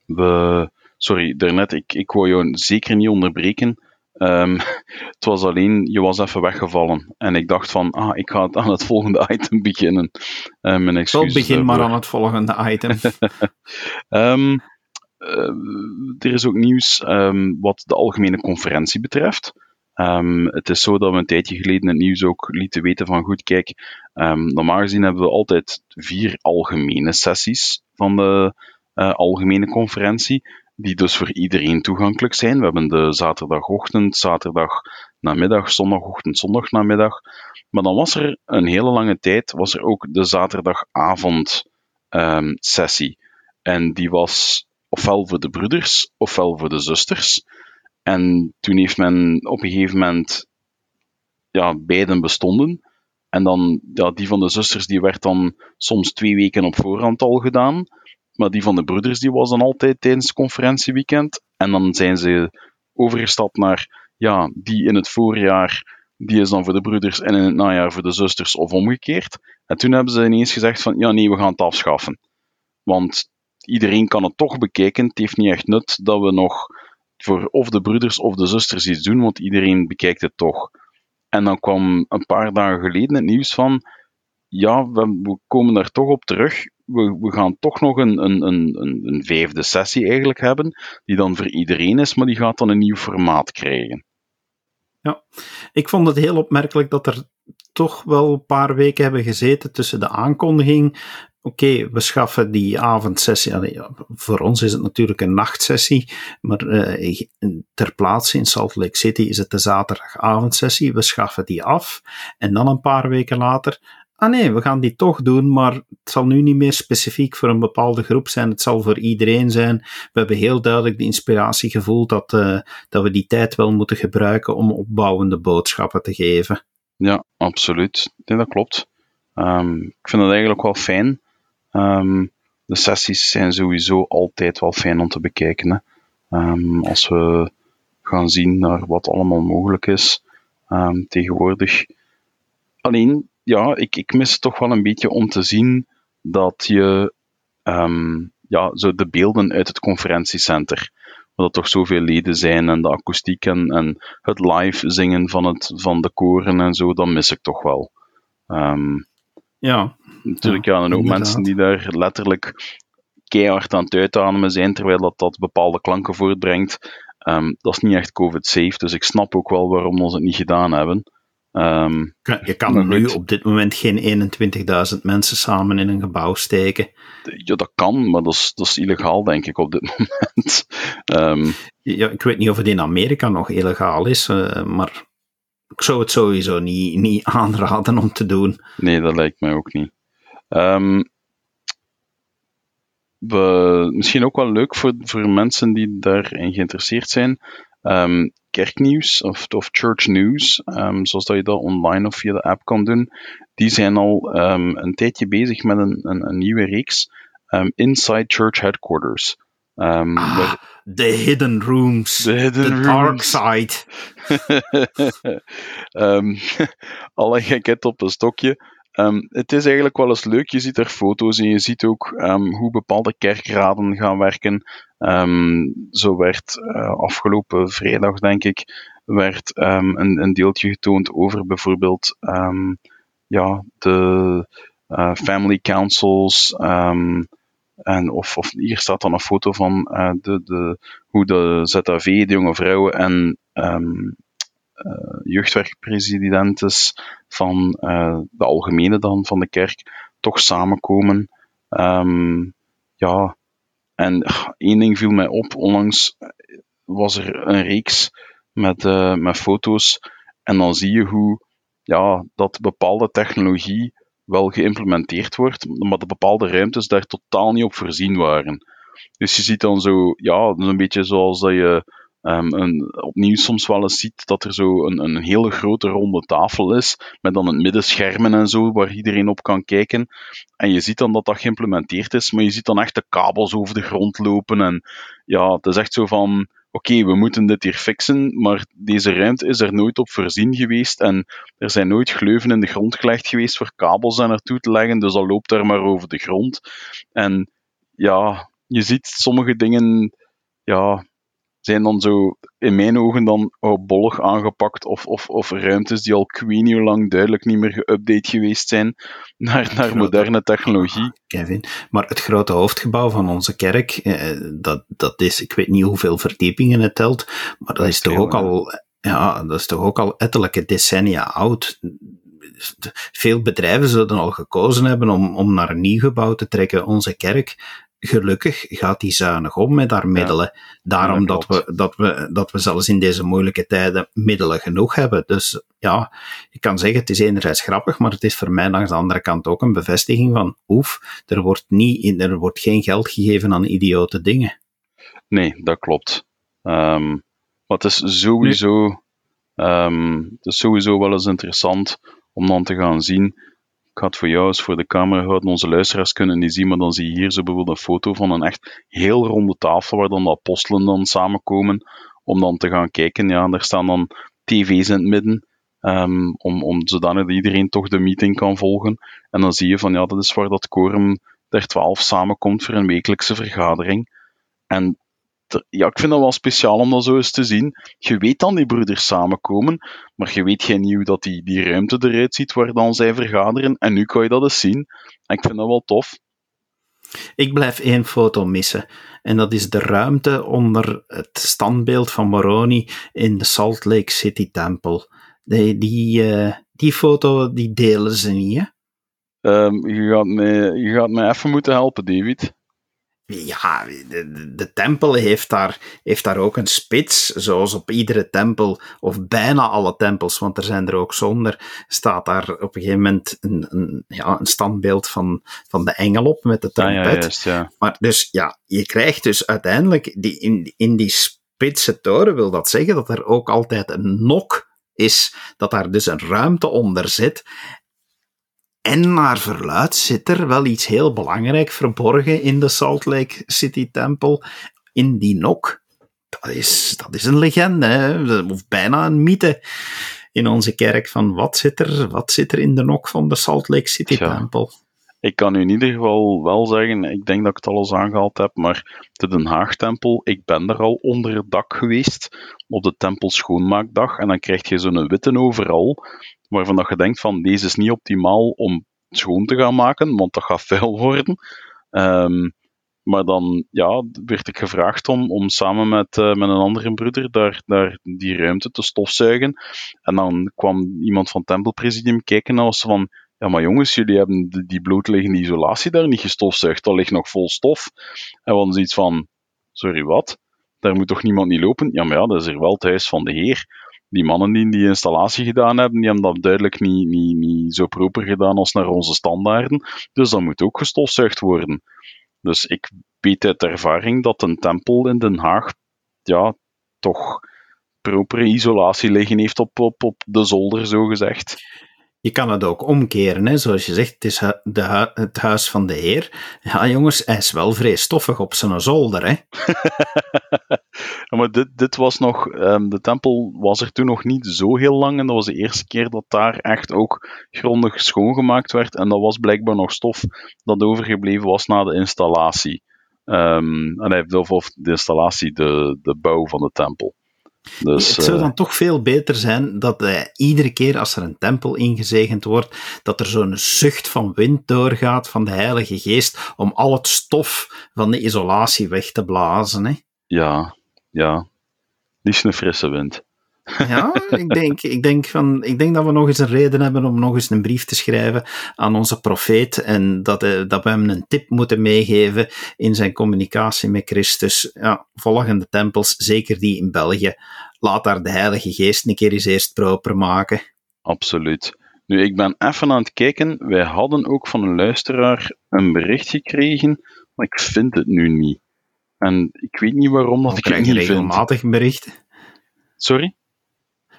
we, sorry, daarnet, ik, ik wou jou zeker niet onderbreken. Um, het was alleen, je was even weggevallen. En ik dacht van, ah, ik ga aan het volgende item beginnen. Uh, mijn excuses. begin maar aan het volgende item. um, uh, er is ook nieuws um, wat de algemene conferentie betreft. Um, het is zo dat we een tijdje geleden het nieuws ook lieten weten van goed, kijk, um, normaal gezien hebben we altijd vier algemene sessies van de uh, algemene conferentie, die dus voor iedereen toegankelijk zijn. We hebben de zaterdagochtend, zaterdag namiddag, zondagochtend, zondagnamiddag. Maar dan was er een hele lange tijd was er ook de zaterdagavond um, sessie. En die was ofwel voor de broeders, ofwel voor de zusters. En toen heeft men op een gegeven moment, ja, beiden bestonden. En dan, ja, die van de zusters, die werd dan soms twee weken op voorhand al gedaan. Maar die van de broeders, die was dan altijd tijdens conferentieweekend. En dan zijn ze overgestapt naar, ja, die in het voorjaar, die is dan voor de broeders en in het najaar voor de zusters of omgekeerd. En toen hebben ze ineens gezegd van, ja nee, we gaan het afschaffen. Want iedereen kan het toch bekijken. Het heeft niet echt nut dat we nog voor of de broeders of de zusters iets doen, want iedereen bekijkt het toch. En dan kwam een paar dagen geleden het nieuws van, ja, we, komen daar toch op terug. We, we gaan toch nog een, een, een, een vijfde sessie eigenlijk hebben, die dan voor iedereen is, maar die gaat dan een nieuw formaat krijgen. Ja, ik vond het heel opmerkelijk dat er toch wel een paar weken hebben gezeten tussen de aankondiging oké, we schaffen die avondsessie. voor ons is het natuurlijk een nachtsessie, maar uh, ter plaatse in Salt Lake City is het de zaterdagavondsessie. We schaffen die af en dan een paar weken later ah nee, we gaan die toch doen, maar het zal nu niet meer specifiek voor een bepaalde groep zijn, het zal voor iedereen zijn. We hebben heel duidelijk de inspiratie gevoeld dat, uh, dat we die tijd wel moeten gebruiken om opbouwende boodschappen te geven. Ja, absoluut. Nee, dat klopt. Um, ik vind dat eigenlijk wel fijn. Um, de sessies zijn sowieso altijd wel fijn om te bekijken. Um, als we gaan zien naar wat allemaal mogelijk is tegenwoordig. Alleen, ja, ik, ik mis toch wel een beetje om te zien dat je um, ja, zo de beelden uit het conferentiecenter, waar er toch zoveel leden zijn en de akoestiek en, en het live zingen van, het, van de koren en zo, dat mis ik toch wel. Um, ja. Natuurlijk, ja, en ook mensen die daar letterlijk keihard aan het uitademen zijn, terwijl dat, dat bepaalde klanken voortbrengt. Um, dat is niet echt COVID-safe, dus ik snap ook wel waarom we het niet gedaan hebben. Um, je kan nu op dit moment geen 21.000 mensen samen in een gebouw steken. Ja, dat kan, maar dat is, dat is illegaal, denk ik, op dit moment. Um, ja, ik weet niet of het in Amerika nog illegaal is, uh, maar ik zou het sowieso niet, niet aanraden om te doen. Nee, dat lijkt mij ook niet. Um, we, misschien ook wel leuk voor, voor mensen die daarin geïnteresseerd zijn. Um, kerknieuws of, of church news, um, zoals dat je dat online of via de app kan doen, die zijn al um, een tijdje bezig met een, een, een nieuwe reeks Inside Church Headquarters. Ah, the hidden rooms. The hidden the dark side. alle gekheid op een stokje. Um, het is eigenlijk wel eens leuk. Je ziet er foto's en je ziet ook um, hoe bepaalde kerkraden gaan werken. Um, zo werd uh, afgelopen vrijdag, denk ik, werd een, een, deeltje getoond over bijvoorbeeld ja, de uh, family councils. en of, of, hier staat dan een foto van uh, de, de, hoe de ZAV, de jonge vrouwen en jeugdwerkpresidentes van de algemene dan van de kerk toch samenkomen. Ja, en één ding viel mij op. Onlangs was er een reeks met, uh, met foto's. En dan zie je hoe ja, dat bepaalde technologie wel geïmplementeerd wordt, maar de bepaalde ruimtes daar totaal niet op voorzien waren. Dus je ziet dan zo, ja, een beetje zoals dat je En opnieuw soms wel eens ziet dat er zo een, een hele grote ronde tafel is, met dan het midden schermen en zo, waar iedereen op kan kijken. En je ziet dan dat dat geïmplementeerd is, maar je ziet dan echt de kabels over de grond lopen. En ja, het is echt zo van, oké, we moeten dit hier fixen, maar deze ruimte is er nooit op voorzien geweest en er zijn nooit gleuven in de grond gelegd geweest voor kabels daar naartoe te leggen, dus dat loopt daar maar over de grond. En ja, je ziet sommige dingen, ja, zijn dan zo, in mijn ogen, dan bollig aangepakt. Of, of, of ruimtes die al ik lang duidelijk niet meer geüpdate geweest zijn naar, naar moderne technologie. Kevin, maar het grote hoofdgebouw van onze kerk, eh, dat, dat is, ik weet niet hoeveel verdiepingen het telt, maar dat is toch ook al, ja, dat is toch ook al ettelijke decennia oud veel bedrijven zullen al gekozen hebben om, om naar een nieuw gebouw te trekken. Onze kerk gelukkig gaat die zuinig om met haar middelen. Daarom dat, we, dat, we, dat we zelfs in deze moeilijke tijden middelen genoeg hebben. Dus ja, ik kan zeggen, het is enerzijds grappig, maar het is voor mij langs de andere kant ook een bevestiging van, oef, er wordt, niet, er wordt geen geld gegeven aan idiote dingen. Nee, dat klopt. Um, maar het is sowieso, um, het is sowieso wel eens interessant om dan te gaan zien ik ga het voor jou eens voor de camera houden. Onze luisteraars kunnen die zien, maar dan zie je hier zo bijvoorbeeld een foto van een echt heel ronde tafel waar dan de apostelen dan samenkomen om dan te gaan kijken. Ja, daar staan dan tv's in het midden. Um, om, om zodanig dat iedereen toch de meeting kan volgen. En dan zie je van ja, dat is waar dat quorum der 12 samenkomt voor een wekelijkse vergadering. En ja, ik vind dat wel speciaal om dat zo eens te zien. Je weet dan die broeders samenkomen, maar je weet geen nieuw dat die, die ruimte eruit ziet waar dan zij vergaderen. En nu kan je dat eens zien. En ik vind dat wel tof. Ik blijf één foto missen. En dat is de ruimte onder het standbeeld van Moroni in de Salt Lake City Temple. Die, die, uh, die foto die delen ze niet, hè? Um, je, gaat mij, je gaat mij even moeten helpen, David. Ja, de, de, tempel heeft daar, heeft daar ook een spits, zoals op iedere tempel, of bijna alle tempels, want er zijn er ook zonder, staat daar op een gegeven moment een, een, ja, een standbeeld van, van de engel op met de trompet. Ah, ja, juist, ja. Maar dus ja, je krijgt dus uiteindelijk die, in, in die spitse toren, wil dat zeggen dat er ook altijd een nok is, dat daar dus een ruimte onder zit. En naar verluid zit er wel iets heel belangrijk verborgen in de Salt Lake City Tempel, in die nok. Dat is, dat is een legende, hè? of bijna een mythe in onze kerk. Van wat zit er, wat zit er in de nok van de Salt Lake City Tempel? Ik kan u in ieder geval wel zeggen, ik denk dat ik het al eens aangehaald heb, maar de Den Haag-tempel, ik ben er al onder het dak geweest op de tempel schoonmaakdag en dan krijg je zo'n witte overal, waarvan dat je denkt van deze is niet optimaal om schoon te gaan maken, want dat gaat vuil worden. Um, maar dan ja, werd ik gevraagd om, om samen met, uh, met een andere broeder daar, daar die ruimte te stofzuigen. En dan kwam iemand van het Tempelpresidium kijken en was van ja, maar jongens, jullie hebben die, die blootliggende isolatie daar niet gestofzuigd. Dat ligt nog vol stof. En we hadden zoiets van, sorry, wat? Daar moet toch niemand niet lopen? Ja, maar ja, dat is er wel het huis van de heer. Die mannen die die installatie gedaan hebben, die hebben dat duidelijk niet, niet, niet zo proper gedaan als naar onze standaarden. Dus dat moet ook gestofzuigd worden. Dus ik weet uit ervaring dat een tempel in Den Haag, ja, toch propere isolatie liggen heeft op, op, op de zolder, zo gezegd. Je kan het ook omkeren, hè? zoals je zegt, het is het huis van de Heer. Ja, jongens, hij is wel vrij stoffig op zijn zolder. Hè? maar dit, dit was nog, um, de tempel was er toen nog niet zo heel lang. En dat was de eerste keer dat daar echt ook grondig schoongemaakt werd. En dat was blijkbaar nog stof dat overgebleven was na de installatie. Um, en hij heeft, of de installatie, de, de bouw van de tempel. Dus, het zou eh, dan toch veel beter zijn dat uh, iedere keer als er een tempel ingezegend wordt, dat er zo'n zucht van wind doorgaat van de Heilige Geest om al het stof van de isolatie weg te blazen. Hè? Ja, ja. Liefst een frisse wind. Ja, ik denk, ik, denk van, ik denk dat we nog eens een reden hebben om nog eens een brief te schrijven aan onze profeet en dat, uh, dat we hem een tip moeten meegeven in zijn communicatie met Christus. Ja, volgende tempels, zeker die in België, laat daar de Heilige Geest een keer eens eerst proper maken. Absoluut. Nu, ik ben even aan het kijken. Wij hadden ook van een luisteraar een bericht gekregen, maar ik vind het nu niet. En ik weet niet waarom dat ik het niet regelmatig berichten. Sorry?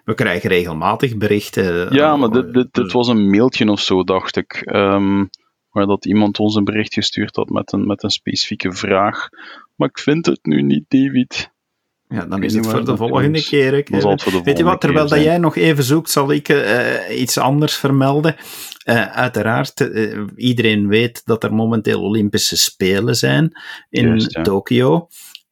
We krijgen regelmatig berichten. Ja, maar dit, dit, dit was een mailtje of zo, dacht ik. Um, waar dat iemand ons een bericht gestuurd had met een, met een specifieke vraag. Maar ik vind het nu niet, David. Ja, dan is het voor de volgende keer. Weet je wat, terwijl dat jij nog even zoekt, zal ik uh, iets anders vermelden. Uh, uiteraard, uh, iedereen weet dat er momenteel Olympische Spelen zijn in Juist, ja. Tokio.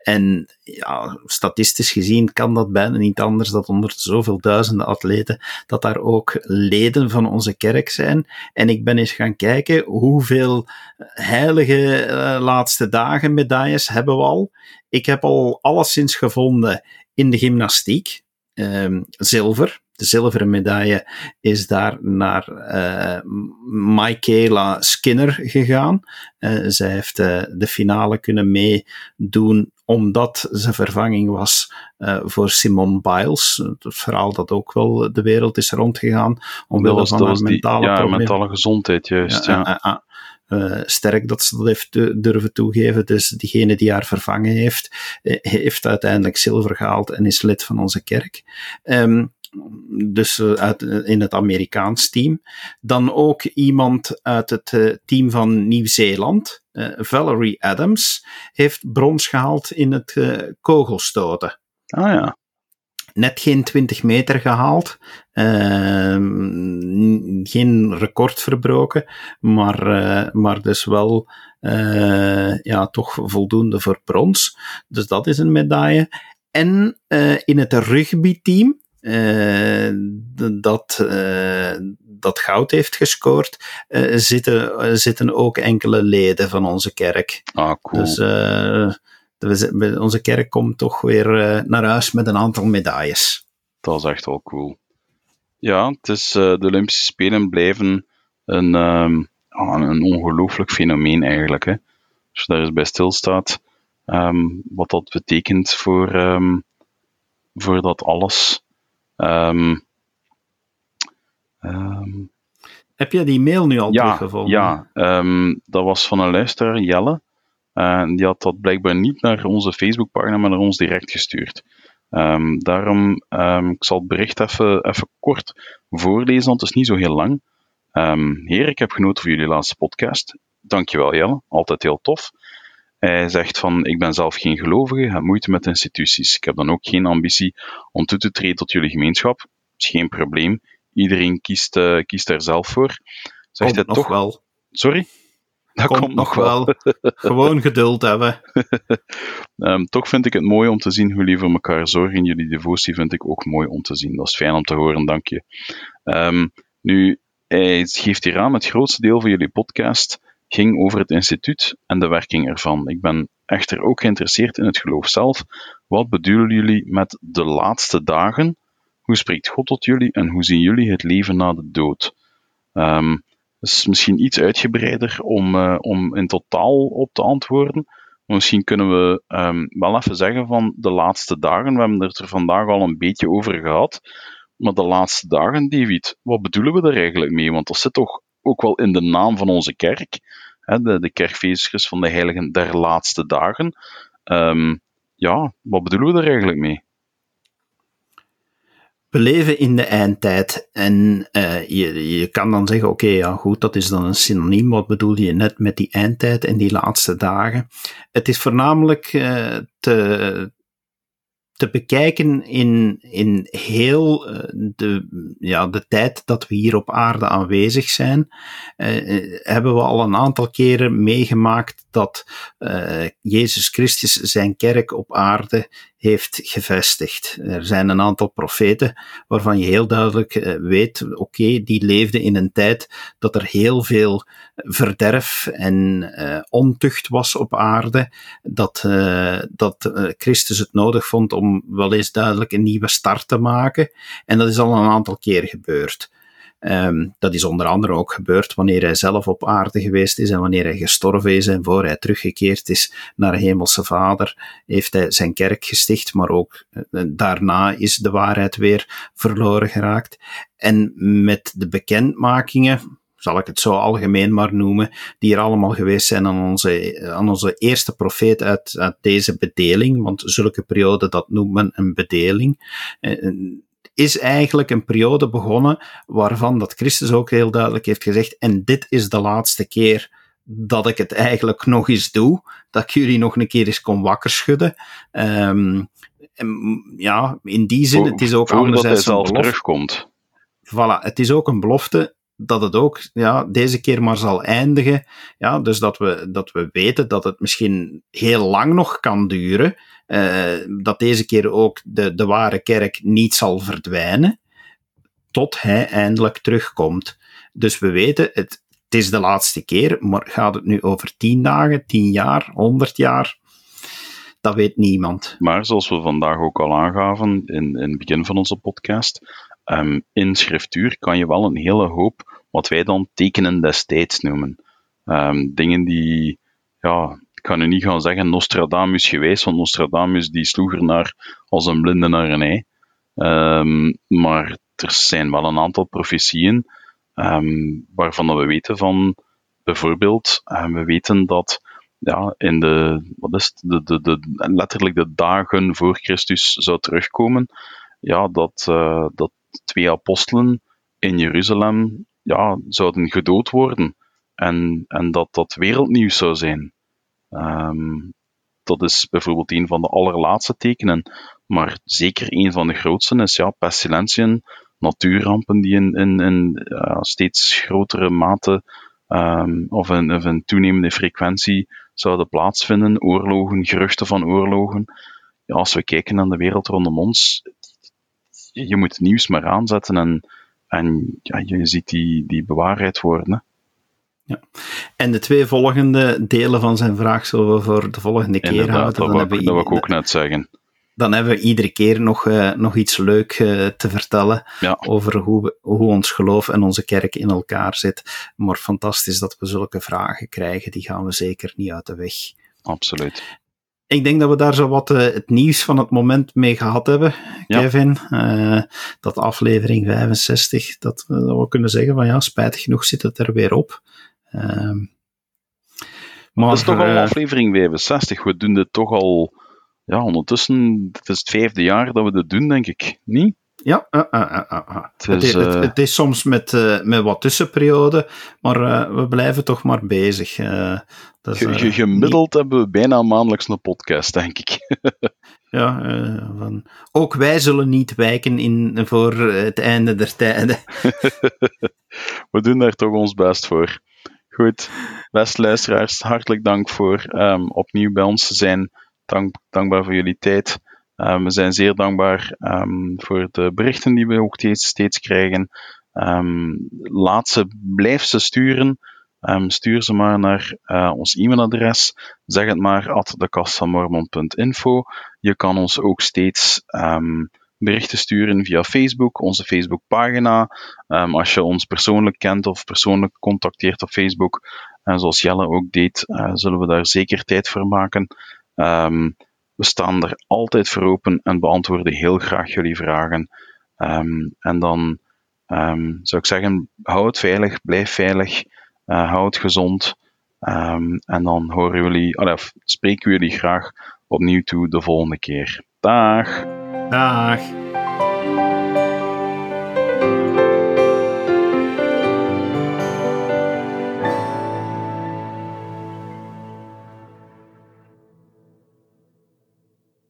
En ja, statistisch gezien kan dat bijna niet anders dat onder zoveel duizenden atleten, dat daar ook leden van onze kerk zijn. En ik ben eens gaan kijken hoeveel heilige uh, laatste dagen medailles hebben we al. Ik heb al alleszins gevonden in de gymnastiek. Um, zilver, de zilveren medaille is daar naar uh, Michaela Skinner gegaan. Uh, zij heeft uh, de finale kunnen meedoen omdat ze vervanging was voor Simone Biles. Het verhaal dat ook wel de wereld is rondgegaan. Omwille van haar mentale die, ja, mentale gezondheid, juist. Ja, ja. sterk dat ze dat heeft durven toegeven. Dus diegene die haar vervangen heeft, heeft uiteindelijk zilver gehaald en is lid van onze kerk. Um, dus uh, uit, uh, in het Amerikaans team. Dan ook iemand uit het uh, team van Nieuw-Zeeland, Valerie Adams, heeft brons gehaald in het kogelstoten. Ah ja. Net geen 20 meter gehaald, ehm, geen record verbroken, maar, maar dus wel ja, toch voldoende voor brons. Dus dat is een medaille. En in het rugbyteam dat, uh, dat goud heeft gescoord, uh, zitten, zitten ook enkele leden van onze kerk. Ah, cool. Dus onze kerk komt toch weer naar huis met een aantal medailles. Dat is echt wel cool. Ja, het is, de Olympische Spelen blijven een, um, een ongelooflijk fenomeen eigenlijk. Hè. Als je daar eens bij stilstaat, um, wat dat betekent voor, um, voor dat alles. Um, Heb je die mail nu al ja, teruggevonden? Ja, dat was van een luisteraar, Jelle. En die had dat blijkbaar niet naar onze Facebookpagina, maar naar ons direct gestuurd. Daarom, ik zal het bericht even, even kort voorlezen, want het is niet zo heel lang. Heer, ik heb genoten van jullie laatste podcast. Dankjewel Jelle, altijd heel tof. Hij zegt van, ik ben zelf geen gelovige, heb moeite met instituties. Ik heb dan ook geen ambitie om toe te treden tot jullie gemeenschap. Is geen probleem. Iedereen kiest, uh, kiest er zelf voor. Zegt hij toch wel. Sorry? Dat komt, komt nog wel. Gewoon geduld hebben. um, toch vind ik het mooi om te zien hoe jullie voor elkaar zorgen. Jullie devotie vind ik ook mooi om te zien. Dat is fijn om te horen, dank je. Um, nu, hij geeft hier aan, het grootste deel van jullie podcast ging over het instituut en de werking ervan. Ik ben echter ook geïnteresseerd in het geloof zelf. Wat bedoelen jullie met de laatste dagen? Hoe spreekt God tot jullie en hoe zien jullie het leven na de dood? Um, is misschien iets uitgebreider om, uh, om in totaal op te antwoorden. Misschien kunnen we um, wel even zeggen van de laatste dagen. We hebben het er vandaag al een beetje over gehad. Maar de laatste dagen, David, wat bedoelen we daar eigenlijk mee? Want dat zit toch ook wel in de naam van onze kerk. De, de kerkfeestjes van de heiligen der laatste dagen. Um, ja, wat bedoelen we daar eigenlijk mee? we leven in de eindtijd en uh, je, je kan dan zeggen, oké, ja goed, dat is dan een synoniem. Wat bedoel je net met die eindtijd en die laatste dagen? Het is voornamelijk uh, te, te bekijken in, in heel uh, de, ja, de tijd dat we hier op aarde aanwezig zijn, uh, hebben we al een aantal keren meegemaakt dat uh, Jezus Christus zijn kerk op aarde heeft gevestigd. Er zijn een aantal profeten waarvan je heel duidelijk uh, weet, oké, die leefden in een tijd dat er heel veel verderf en uh, ontucht was op aarde, dat, uh, dat Christus het nodig vond om wel eens duidelijk een nieuwe start te maken. En dat is al een aantal keer gebeurd. Um, dat is onder andere ook gebeurd wanneer hij zelf op aarde geweest is en wanneer hij gestorven is en voor hij teruggekeerd is naar Hemelse Vader, heeft hij zijn kerk gesticht, maar ook uh, daarna is de waarheid weer verloren geraakt. En met de bekendmakingen, zal ik het zo algemeen maar noemen, die er allemaal geweest zijn aan onze, aan onze eerste profeet uit, uit deze bedeling, want zulke periode, dat noemt men een bedeling. Uh, is eigenlijk een periode begonnen waarvan dat Christus ook heel duidelijk heeft gezegd, en dit is de laatste keer dat ik het eigenlijk nog eens doe, dat ik jullie nog een keer eens kon wakker schudden. Um, en, ja, in die zin, het is ook anderzijds hij zelf terugkomt. Voilà, het is ook een belofte dat het ook ja, deze keer maar zal eindigen. Ja, dus dat we, dat we weten dat het misschien heel lang nog kan duren. Uh, dat deze keer ook de, de ware kerk niet zal verdwijnen. Tot hij eindelijk terugkomt. Dus we weten, het, het is de laatste keer, maar gaat het nu over tien dagen, tien jaar, honderd jaar? Dat weet niemand. Maar zoals we vandaag ook al aangaven in, in het begin van onze podcast, um, in schriftuur kan je wel een hele hoop wat wij dan tekenen destijds noemen. Um, dingen die, ja, ik kan nu niet gaan zeggen Nostradamus geweest, want Nostradamus die sloeg er naar als een blinde naar een ei. Um, maar er zijn wel een aantal profetieën waarvan we weten van, bijvoorbeeld, we weten dat ja, in de, wat is het, de, de, de, letterlijk de dagen voor Christus zou terugkomen, ja, dat, uh, dat twee apostelen in Jeruzalem ja, zouden gedood worden. En, en dat dat wereldnieuws zou zijn. Um, dat is bijvoorbeeld een van de allerlaatste tekenen. Maar zeker een van de grootste is ja, pestilentiën, natuurrampen die in, in, in steeds grotere mate um, of, in, of toenemende frequentie zouden plaatsvinden. Oorlogen, geruchten van oorlogen. Als we kijken naar de wereld rondom ons, je moet nieuws maar aanzetten en, en ja, je ziet die, die bewaarheid worden. Hè. Ja. En de twee volgende delen van zijn vraag zullen we voor de volgende keer Inderdaad, houden. Dat, wil, dat wil ik ook net zeggen. dan hebben we iedere keer nog, uh, nog iets leuk uh, te vertellen ja. over hoe, we, hoe ons geloof en onze kerk in elkaar zit. Maar fantastisch dat we zulke vragen krijgen, die gaan we zeker niet uit de weg. Absoluut. Ik denk dat we daar zo wat uh, het nieuws van het moment mee gehad hebben, Kevin. Ja. dat aflevering 65, dat, dat, we kunnen zeggen van ja, spijtig genoeg zit het er weer op. Ehm, maar, dat is toch al aflevering 65. We doen dit toch al ja, ondertussen, het is het vijfde jaar dat we dit doen, denk ik. Niet? Ja, uh, uh, uh, het, is, het, het, is soms met, met wat tussenperioden, maar we blijven toch maar bezig. Dat is, gemiddeld niet... hebben we bijna maandelijks een podcast, denk ik. ja, van, ook wij zullen niet wijken in, voor het einde der tijden. we doen daar toch ons best voor. Goed, beste luisteraars, hartelijk dank voor um, opnieuw bij ons te zijn dank, dankbaar voor jullie tijd. Um, we zijn zeer dankbaar um, voor de berichten die we ook steeds, steeds krijgen. Um, laat ze, blijf ze sturen. stuur ze maar naar uh, ons e-mailadres. Zeg het maar at dekastvanmormon.info. Je kan ons ook steeds berichten sturen via Facebook, onze Facebookpagina. Als je ons persoonlijk kent of persoonlijk contacteert op Facebook, en zoals Jelle ook deed, uh, zullen we daar zeker tijd voor maken. We staan er altijd voor open en beantwoorden heel graag jullie vragen. Um, en dan um, zou ik zeggen, hou het veilig, blijf veilig, uh, hou het gezond. en dan horen jullie, of spreken jullie graag opnieuw toe de volgende keer. Dag! Dag!